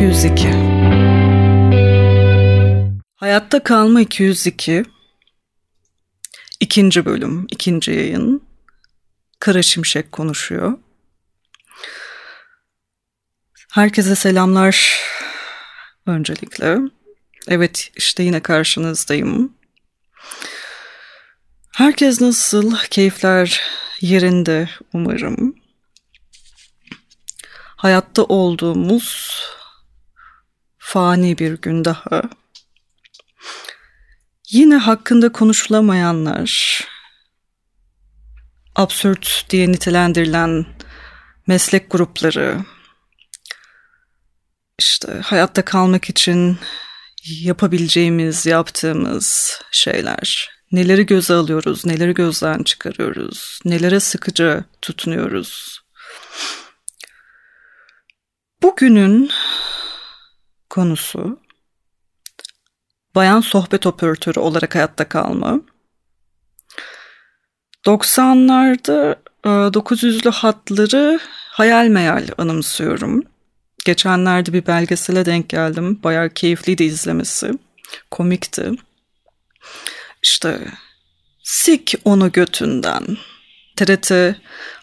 Kalma 202 Hayatta Kalma 202 İkinci bölüm, ikinci yayın. Kara Şimşek konuşuyor. Herkese selamlar öncelikle. Evet işte yine karşınızdayım. Herkes nasıl? Keyifler yerinde umarım. Hayatta olduğumuz fani bir gün daha. Yine hakkında konuşulamayanlar, absürt diye nitelendirilen meslek grupları, işte hayatta kalmak için yapabileceğimiz, yaptığımız şeyler. Neleri göze alıyoruz, neleri gözden çıkarıyoruz, nelere sıkıcı tutunuyoruz. Bugünün konusu bayan sohbet operatörü olarak hayatta kalma. 90'larda 900'lü e, hatları hayal meyal anımsıyorum. Geçenlerde bir belgesele denk geldim. Bayağı keyifliydi izlemesi. Komikti. İşte sik onu götünden. TRT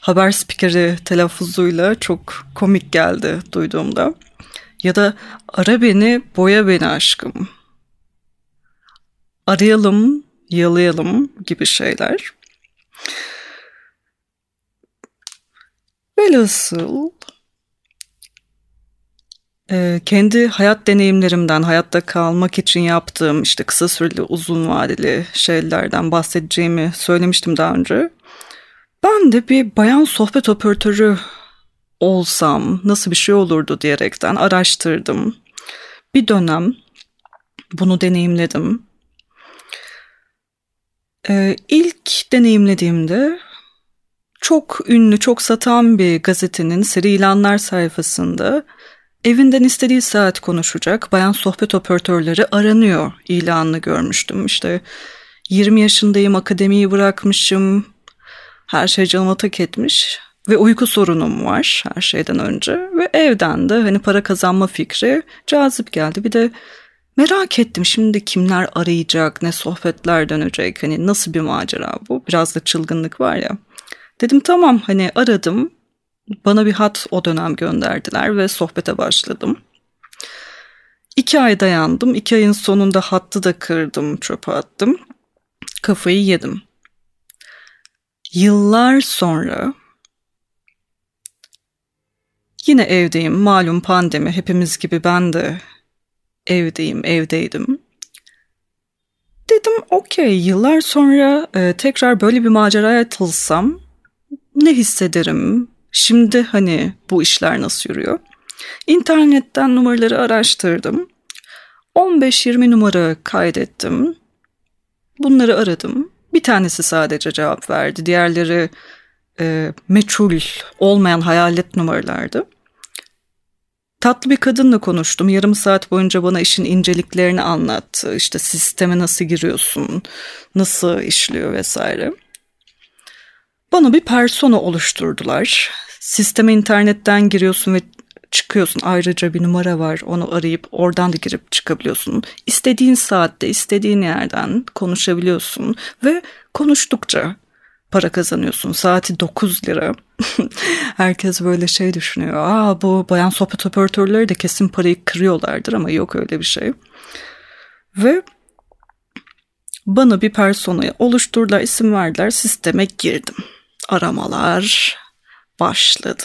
haber spikeri telaffuzuyla çok komik geldi duyduğumda. Ya da ara beni, boya beni aşkım. Arayalım, yalayalım gibi şeyler. Velhasıl ee, kendi hayat deneyimlerimden, hayatta kalmak için yaptığım işte kısa süreli, uzun vadeli şeylerden bahsedeceğimi söylemiştim daha önce. Ben de bir bayan sohbet operatörü olsam nasıl bir şey olurdu diyerekten araştırdım. Bir dönem bunu deneyimledim. Ee, ilk deneyimlediğimde çok ünlü, çok satan bir gazetenin seri ilanlar sayfasında Evinden istediği saat konuşacak bayan sohbet operatörleri aranıyor ilanını görmüştüm. İşte 20 yaşındayım, akademiyi bırakmışım, her şey canıma tak etmiş ve uyku sorunum var her şeyden önce. Ve evden de hani para kazanma fikri cazip geldi. Bir de merak ettim şimdi kimler arayacak, ne sohbetler dönecek, hani nasıl bir macera bu? Biraz da çılgınlık var ya. Dedim tamam hani aradım bana bir hat o dönem gönderdiler ve sohbete başladım. İki ay dayandım. İki ayın sonunda hattı da kırdım, çöpe attım. Kafayı yedim. Yıllar sonra yine evdeyim. Malum pandemi. Hepimiz gibi ben de evdeyim, evdeydim. Dedim okey yıllar sonra e, tekrar böyle bir maceraya atılsam ne hissederim, Şimdi hani bu işler nasıl yürüyor? İnternetten numaraları araştırdım. 15-20 numara kaydettim. Bunları aradım. Bir tanesi sadece cevap verdi. Diğerleri e, meçhul olmayan hayalet numaralardı. Tatlı bir kadınla konuştum. Yarım saat boyunca bana işin inceliklerini anlattı. İşte sisteme nasıl giriyorsun, nasıl işliyor vesaire. Bana bir persona oluşturdular. Sisteme internetten giriyorsun ve çıkıyorsun. Ayrıca bir numara var. Onu arayıp oradan da girip çıkabiliyorsun. İstediğin saatte, istediğin yerden konuşabiliyorsun ve konuştukça para kazanıyorsun. Saati 9 lira. Herkes böyle şey düşünüyor. Aa bu bayan sohbet operatörleri de kesin parayı kırıyorlardır ama yok öyle bir şey. Ve bana bir personayı oluşturdular, isim verdiler, sisteme girdim. Aramalar, başladı.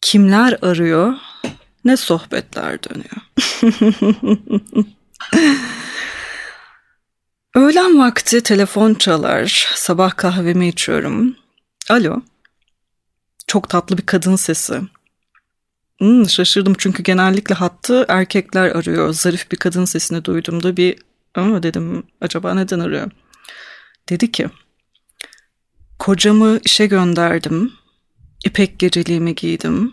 Kimler arıyor? Ne sohbetler dönüyor. Öğlen vakti telefon çalar. Sabah kahvemi içiyorum. Alo. Çok tatlı bir kadın sesi. Hmm, şaşırdım çünkü genellikle hattı erkekler arıyor. Zarif bir kadın sesini duyduğumda bir ama dedim acaba neden arıyor? Dedi ki Kocamı işe gönderdim. İpek geceliğimi giydim.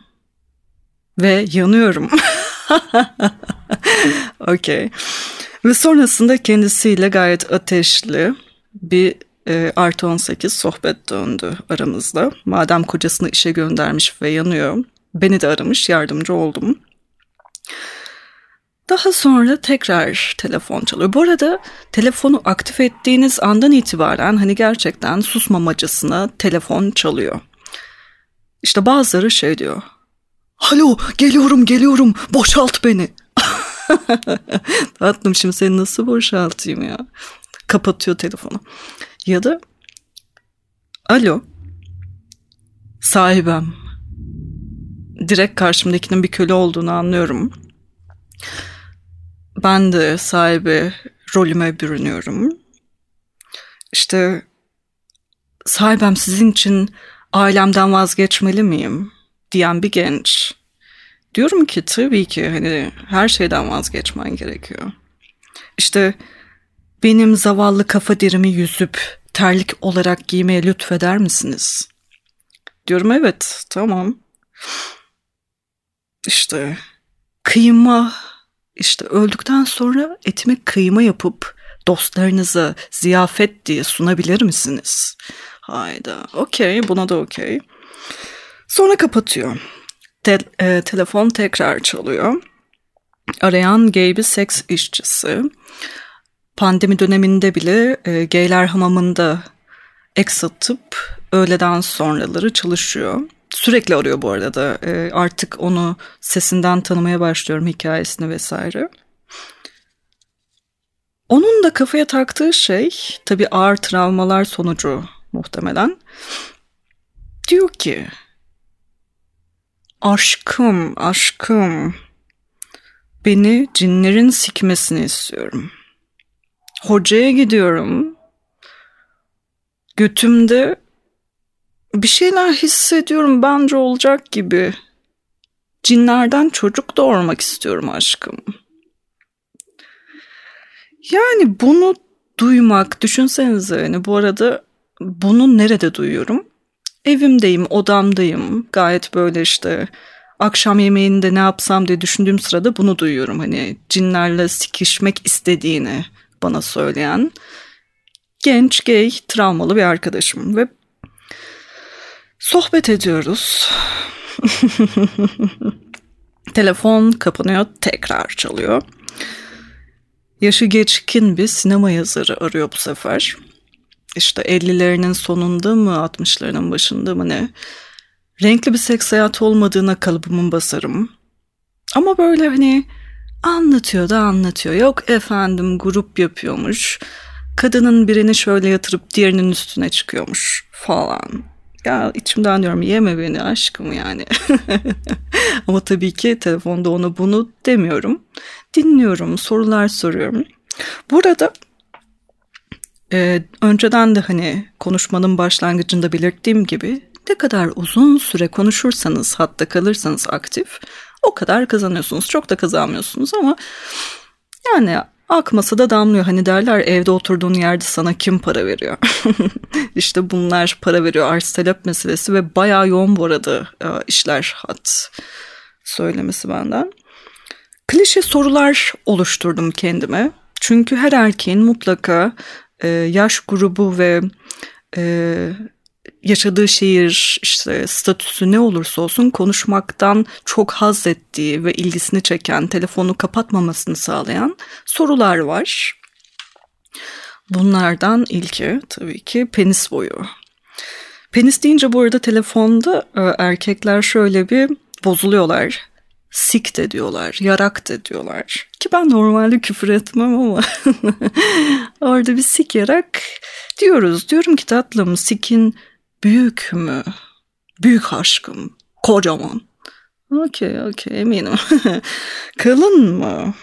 Ve yanıyorum. Okey. Ve sonrasında kendisiyle gayet ateşli bir e, artı 18 sohbet döndü aramızda. Madem kocasını işe göndermiş ve yanıyor. Beni de aramış, yardımcı oldum. Daha sonra tekrar telefon çalıyor. Bu arada telefonu aktif ettiğiniz andan itibaren hani gerçekten susmamacısına telefon çalıyor. İşte bazıları şey diyor. Alo geliyorum geliyorum boşalt beni. Tatlım şimdi seni nasıl boşaltayım ya? Kapatıyor telefonu. Ya da alo sahibem. Direkt karşımdakinin bir köle olduğunu anlıyorum. Ben de sahibi rolüme bürünüyorum. İşte sahibem sizin için ailemden vazgeçmeli miyim diyen bir genç. Diyorum ki tabii ki hani her şeyden vazgeçmen gerekiyor. İşte benim zavallı kafa derimi yüzüp terlik olarak giymeye lütfeder misiniz? Diyorum evet tamam. İşte kıyma işte öldükten sonra etime kıyma yapıp dostlarınıza ziyafet diye sunabilir misiniz? Hayda okey buna da okey. Sonra kapatıyor. Te- e, telefon tekrar çalıyor. Arayan gay bir seks işçisi. Pandemi döneminde bile e, gayler hamamında ek satıp öğleden sonraları çalışıyor. Sürekli arıyor bu arada. E, artık onu sesinden tanımaya başlıyorum hikayesini vesaire. Onun da kafaya taktığı şey tabii ağır travmalar sonucu muhtemelen. Diyor ki aşkım aşkım beni cinlerin sikmesini istiyorum. Hocaya gidiyorum. Götümde bir şeyler hissediyorum bence olacak gibi. Cinlerden çocuk doğurmak istiyorum aşkım. Yani bunu duymak, düşünsenize hani bu arada bunu nerede duyuyorum? Evimdeyim, odamdayım. Gayet böyle işte akşam yemeğinde ne yapsam diye düşündüğüm sırada bunu duyuyorum. Hani cinlerle sikişmek istediğini bana söyleyen genç, gay, travmalı bir arkadaşım ve Sohbet ediyoruz. Telefon kapanıyor, tekrar çalıyor. Yaşı geçkin bir sinema yazarı arıyor bu sefer. İşte 50'lerinin sonunda mı 60'larının başında mı ne? Renkli bir seks hayatı olmadığına kalıbımın basarım. Ama böyle hani anlatıyor da anlatıyor. Yok efendim grup yapıyormuş. Kadının birini şöyle yatırıp diğerinin üstüne çıkıyormuş falan. Ya içimden diyorum yeme beni aşkım yani. Ama tabii ki telefonda ona bunu demiyorum. Dinliyorum, sorular soruyorum. Burada e, önceden de hani konuşmanın başlangıcında belirttiğim gibi ne kadar uzun süre konuşursanız hatta kalırsanız aktif o kadar kazanıyorsunuz. Çok da kazanmıyorsunuz ama yani Akmasa da damlıyor. Hani derler evde oturduğun yerde sana kim para veriyor? İşte bunlar para veriyor. Arz talep meselesi ve bayağı yoğun bu arada e, işler hat söylemesi benden. Klişe sorular oluşturdum kendime. Çünkü her erkeğin mutlaka e, yaş grubu ve e, yaşadığı şehir işte statüsü ne olursa olsun konuşmaktan çok haz ettiği ve ilgisini çeken, telefonu kapatmamasını sağlayan sorular var. Bunlardan ilki tabii ki penis boyu. Penis deyince bu arada telefonda e, erkekler şöyle bir bozuluyorlar. Sik de diyorlar, yarak de diyorlar. Ki ben normalde küfür etmem ama orada bir sik yarak diyoruz. Diyorum ki tatlım sikin Büyük mü? Büyük aşkım. Kocaman. Okey okey eminim. Kalın mı?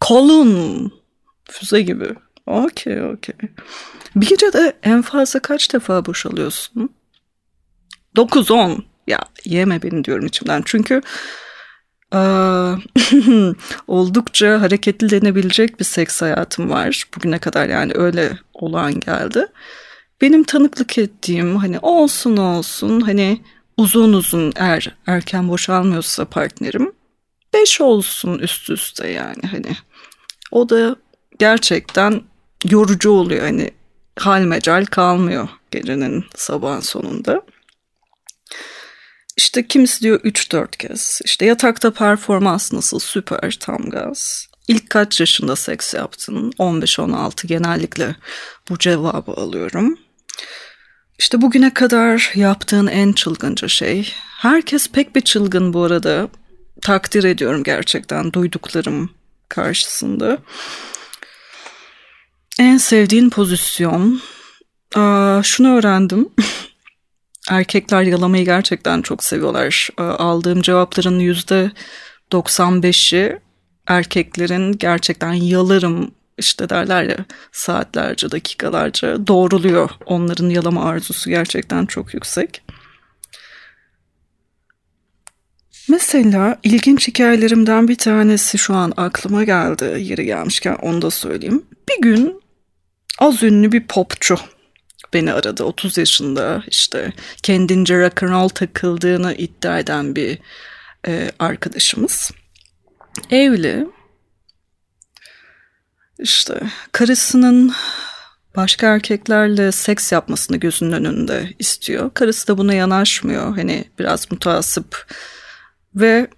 Kalın. Füze gibi. Okey okey. Bir gecede en fazla kaç defa boşalıyorsun? 9-10. Ya yeme beni diyorum içimden. Çünkü oldukça hareketli denebilecek bir seks hayatım var. Bugüne kadar yani öyle olan geldi benim tanıklık ettiğim hani olsun olsun hani uzun uzun eğer erken boşalmıyorsa partnerim beş olsun üst üste yani hani o da gerçekten yorucu oluyor hani hal mecal kalmıyor gecenin sabahın sonunda. İşte kimisi diyor 3-4 kez. İşte yatakta performans nasıl? Süper, tam gaz. İlk kaç yaşında seks yaptın? 15-16 genellikle bu cevabı alıyorum. İşte bugüne kadar yaptığın en çılgınca şey. Herkes pek bir çılgın bu arada. Takdir ediyorum gerçekten duyduklarım karşısında. En sevdiğin pozisyon. Aa, şunu öğrendim. Erkekler yalamayı gerçekten çok seviyorlar. Aldığım cevapların yüzde 95'i erkeklerin gerçekten yalarım işte derler ya saatlerce dakikalarca doğruluyor. Onların yalama arzusu gerçekten çok yüksek. Mesela ilginç hikayelerimden bir tanesi şu an aklıma geldi yeri gelmişken onu da söyleyeyim. Bir gün az ünlü bir popçu beni aradı 30 yaşında işte kendince rock and roll takıldığını iddia eden bir e, arkadaşımız. Evli işte karısının başka erkeklerle seks yapmasını gözünün önünde istiyor. Karısı da buna yanaşmıyor. Hani biraz mutasip ve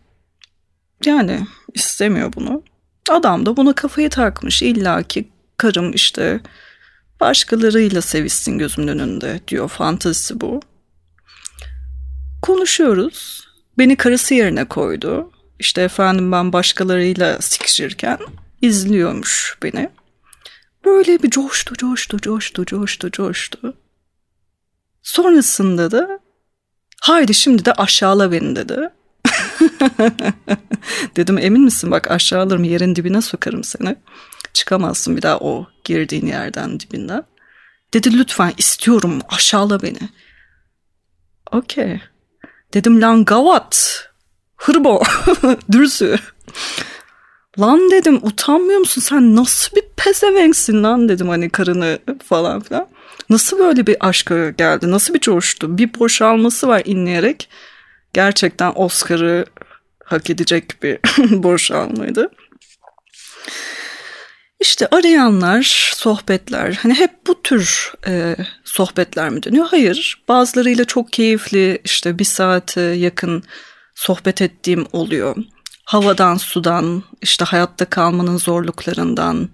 yani istemiyor bunu. Adam da buna kafayı takmış. İlla ki karım işte başkalarıyla sevişsin gözümün önünde diyor. Fantazisi bu. Konuşuyoruz. Beni karısı yerine koydu. İşte efendim ben başkalarıyla sikişirken izliyormuş beni. Böyle bir coştu, coştu, coştu, coştu, coştu. Sonrasında da haydi şimdi de aşağıla beni dedi. Dedim emin misin bak aşağılarım yerin dibine sokarım seni. Çıkamazsın bir daha o girdiğin yerden dibinden. Dedi lütfen istiyorum aşağıla beni. Okey. Dedim lan gavat. Hırbo. Dürsü. Lan dedim utanmıyor musun sen nasıl bir pezevenksin lan dedim hani karını falan filan. Nasıl böyle bir aşka geldi nasıl bir coştu bir boşalması var inleyerek gerçekten Oscar'ı hak edecek bir boşalmaydı. İşte arayanlar, sohbetler hani hep bu tür e, sohbetler mi dönüyor? Hayır bazılarıyla çok keyifli işte bir saate yakın sohbet ettiğim oluyor havadan, sudan, işte hayatta kalmanın zorluklarından,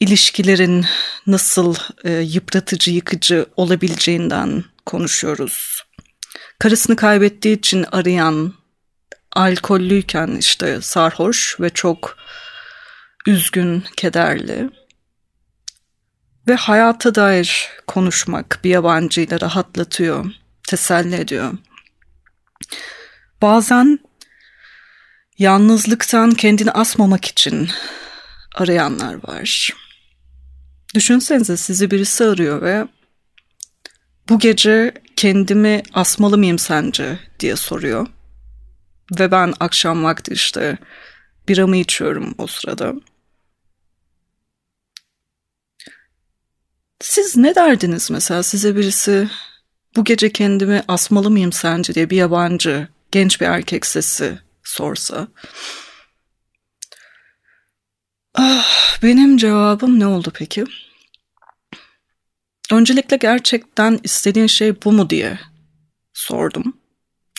ilişkilerin nasıl e, yıpratıcı, yıkıcı olabileceğinden konuşuyoruz. Karısını kaybettiği için arayan, alkollüyken işte sarhoş ve çok üzgün, kederli ve hayata dair konuşmak bir yabancıyla rahatlatıyor, teselli ediyor. Bazen Yalnızlıktan kendini asmamak için arayanlar var. Düşünsenize sizi birisi arıyor ve bu gece kendimi asmalı mıyım sence diye soruyor. Ve ben akşam vakti işte biramı içiyorum o sırada. Siz ne derdiniz mesela size birisi bu gece kendimi asmalı mıyım sence diye bir yabancı genç bir erkek sesi sorsa. Ah, benim cevabım ne oldu peki? Öncelikle gerçekten istediğin şey bu mu diye sordum.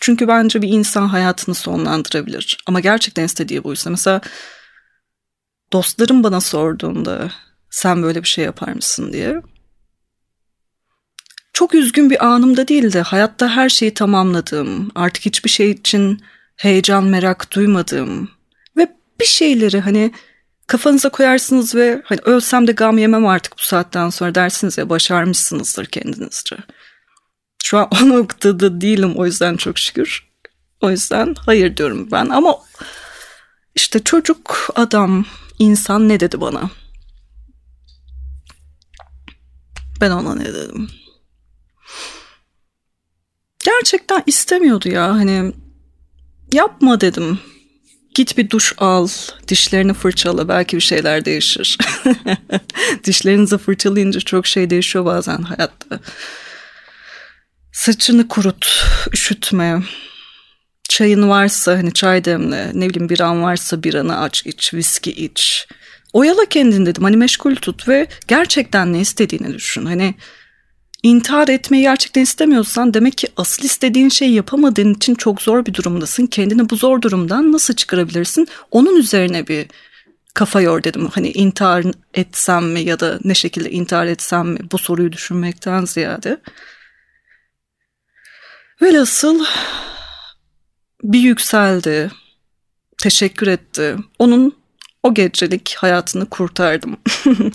Çünkü bence bir insan hayatını sonlandırabilir. Ama gerçekten istediği buysa. Mesela dostlarım bana sorduğunda sen böyle bir şey yapar mısın diye. Çok üzgün bir anımda değildi. Hayatta her şeyi tamamladığım, artık hiçbir şey için heyecan, merak duymadığım ve bir şeyleri hani kafanıza koyarsınız ve hani ölsem de gam yemem artık bu saatten sonra dersiniz ya başarmışsınızdır kendinizce. Şu an o noktada değilim o yüzden çok şükür. O yüzden hayır diyorum ben ama işte çocuk, adam, insan ne dedi bana? Ben ona ne dedim? Gerçekten istemiyordu ya hani Yapma dedim. Git bir duş al, dişlerini fırçala, belki bir şeyler değişir. Dişlerinizi fırçalayınca çok şey değişiyor bazen hayatta. Saçını kurut, üşütme. Çayın varsa hani çay demle, ne bileyim bir an varsa bir biranı aç iç, viski iç. Oyala kendini dedim hani meşgul tut ve gerçekten ne istediğini düşün. Hani intihar etmeyi gerçekten istemiyorsan demek ki asıl istediğin şeyi yapamadığın için çok zor bir durumdasın. Kendini bu zor durumdan nasıl çıkarabilirsin? Onun üzerine bir kafa yor dedim. Hani intihar etsem mi ya da ne şekilde intihar etsem mi bu soruyu düşünmekten ziyade. Velhasıl bir yükseldi. Teşekkür etti. Onun o gecelik hayatını kurtardım.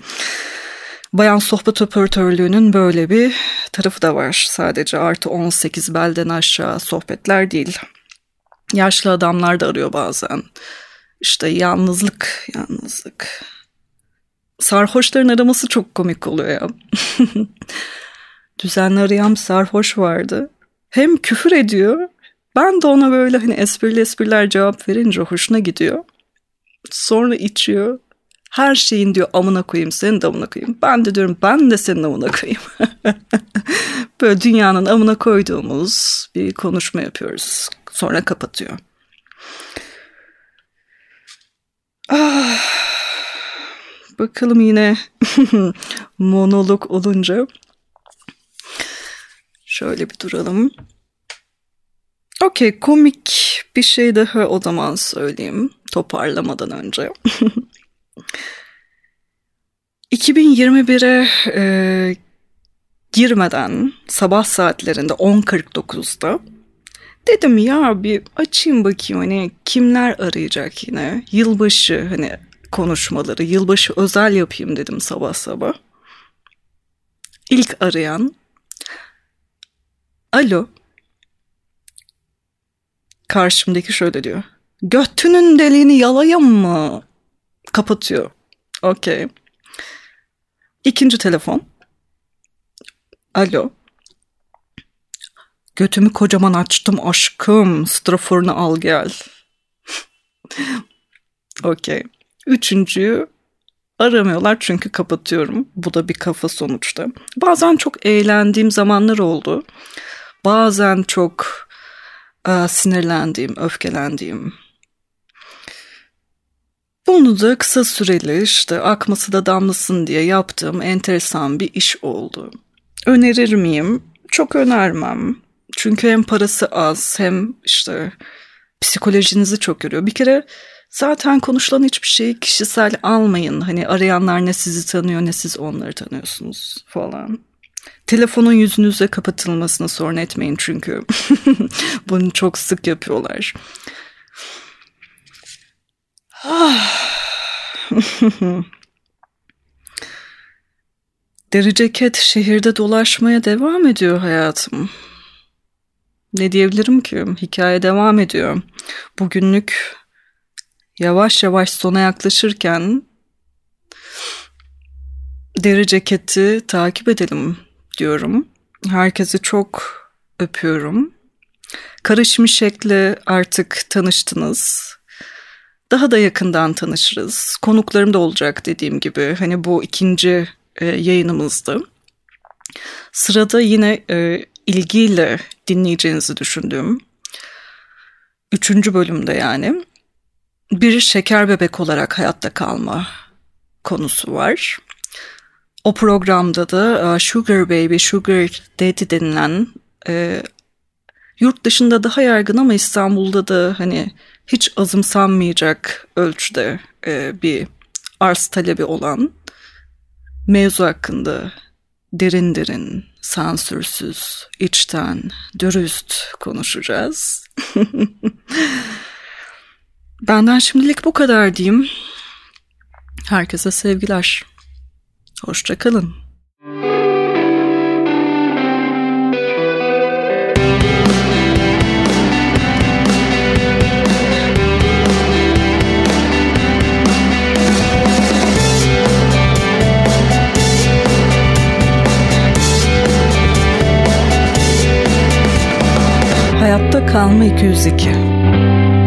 Bayan sohbet operatörlüğünün böyle bir tarafı da var. Sadece artı 18 belden aşağı sohbetler değil. Yaşlı adamlar da arıyor bazen. İşte yalnızlık, yalnızlık. Sarhoşların araması çok komik oluyor ya. Düzenli arayan bir sarhoş vardı. Hem küfür ediyor. Ben de ona böyle hani esprili espriler cevap verince hoşuna gidiyor. Sonra içiyor. Her şeyin diyor amına koyayım senin de amına koyayım. Ben de diyorum ben de senin amına koyayım. Böyle dünyanın amına koyduğumuz bir konuşma yapıyoruz. Sonra kapatıyor. Ah, bakalım yine monolog olunca. Şöyle bir duralım. Okey komik bir şey daha o zaman söyleyeyim toparlamadan önce. 2021'e e, girmeden sabah saatlerinde 10.49'da dedim ya bir açayım bakayım hani kimler arayacak yine? Yılbaşı hani konuşmaları yılbaşı özel yapayım dedim sabah sabah. İlk arayan alo. Karşımdaki şöyle diyor götünün deliğini yalayım mı kapatıyor okey İkinci telefon. Alo. Götümü kocaman açtım aşkım. Straforunu al gel. Okey. Üçüncüyü aramıyorlar çünkü kapatıyorum. Bu da bir kafa sonuçta. Bazen çok eğlendiğim zamanlar oldu. Bazen çok e, sinirlendiğim, öfkelendiğim, bunu da kısa süreli işte akması da damlasın diye yaptığım enteresan bir iş oldu. Önerir miyim? Çok önermem. Çünkü hem parası az hem işte psikolojinizi çok görüyor. Bir kere zaten konuşulan hiçbir şeyi kişisel almayın. Hani arayanlar ne sizi tanıyor ne siz onları tanıyorsunuz falan. Telefonun yüzünüze kapatılmasını sorun etmeyin çünkü. Bunu çok sık yapıyorlar. Ah. Deri ceket şehirde dolaşmaya devam ediyor hayatım. Ne diyebilirim ki? Hikaye devam ediyor. Bugünlük yavaş yavaş sona yaklaşırken deri ceketi takip edelim diyorum. Herkesi çok öpüyorum. Karışmış şekli artık tanıştınız daha da yakından tanışırız. Konuklarım da olacak dediğim gibi. Hani bu ikinci e, yayınımızdı. Sırada yine e, ilgiyle dinleyeceğinizi düşündüğüm üçüncü bölümde yani bir şeker bebek olarak hayatta kalma konusu var. O programda da e, Sugar Baby, Sugar Daddy denilen e, yurt dışında daha yaygın ama İstanbul'da da hani hiç azımsanmayacak ölçüde e, bir arz talebi olan mevzu hakkında derin derin, sansürsüz, içten, dürüst konuşacağız. Benden şimdilik bu kadar diyeyim. Herkese sevgiler. Hoşçakalın. Kalma 202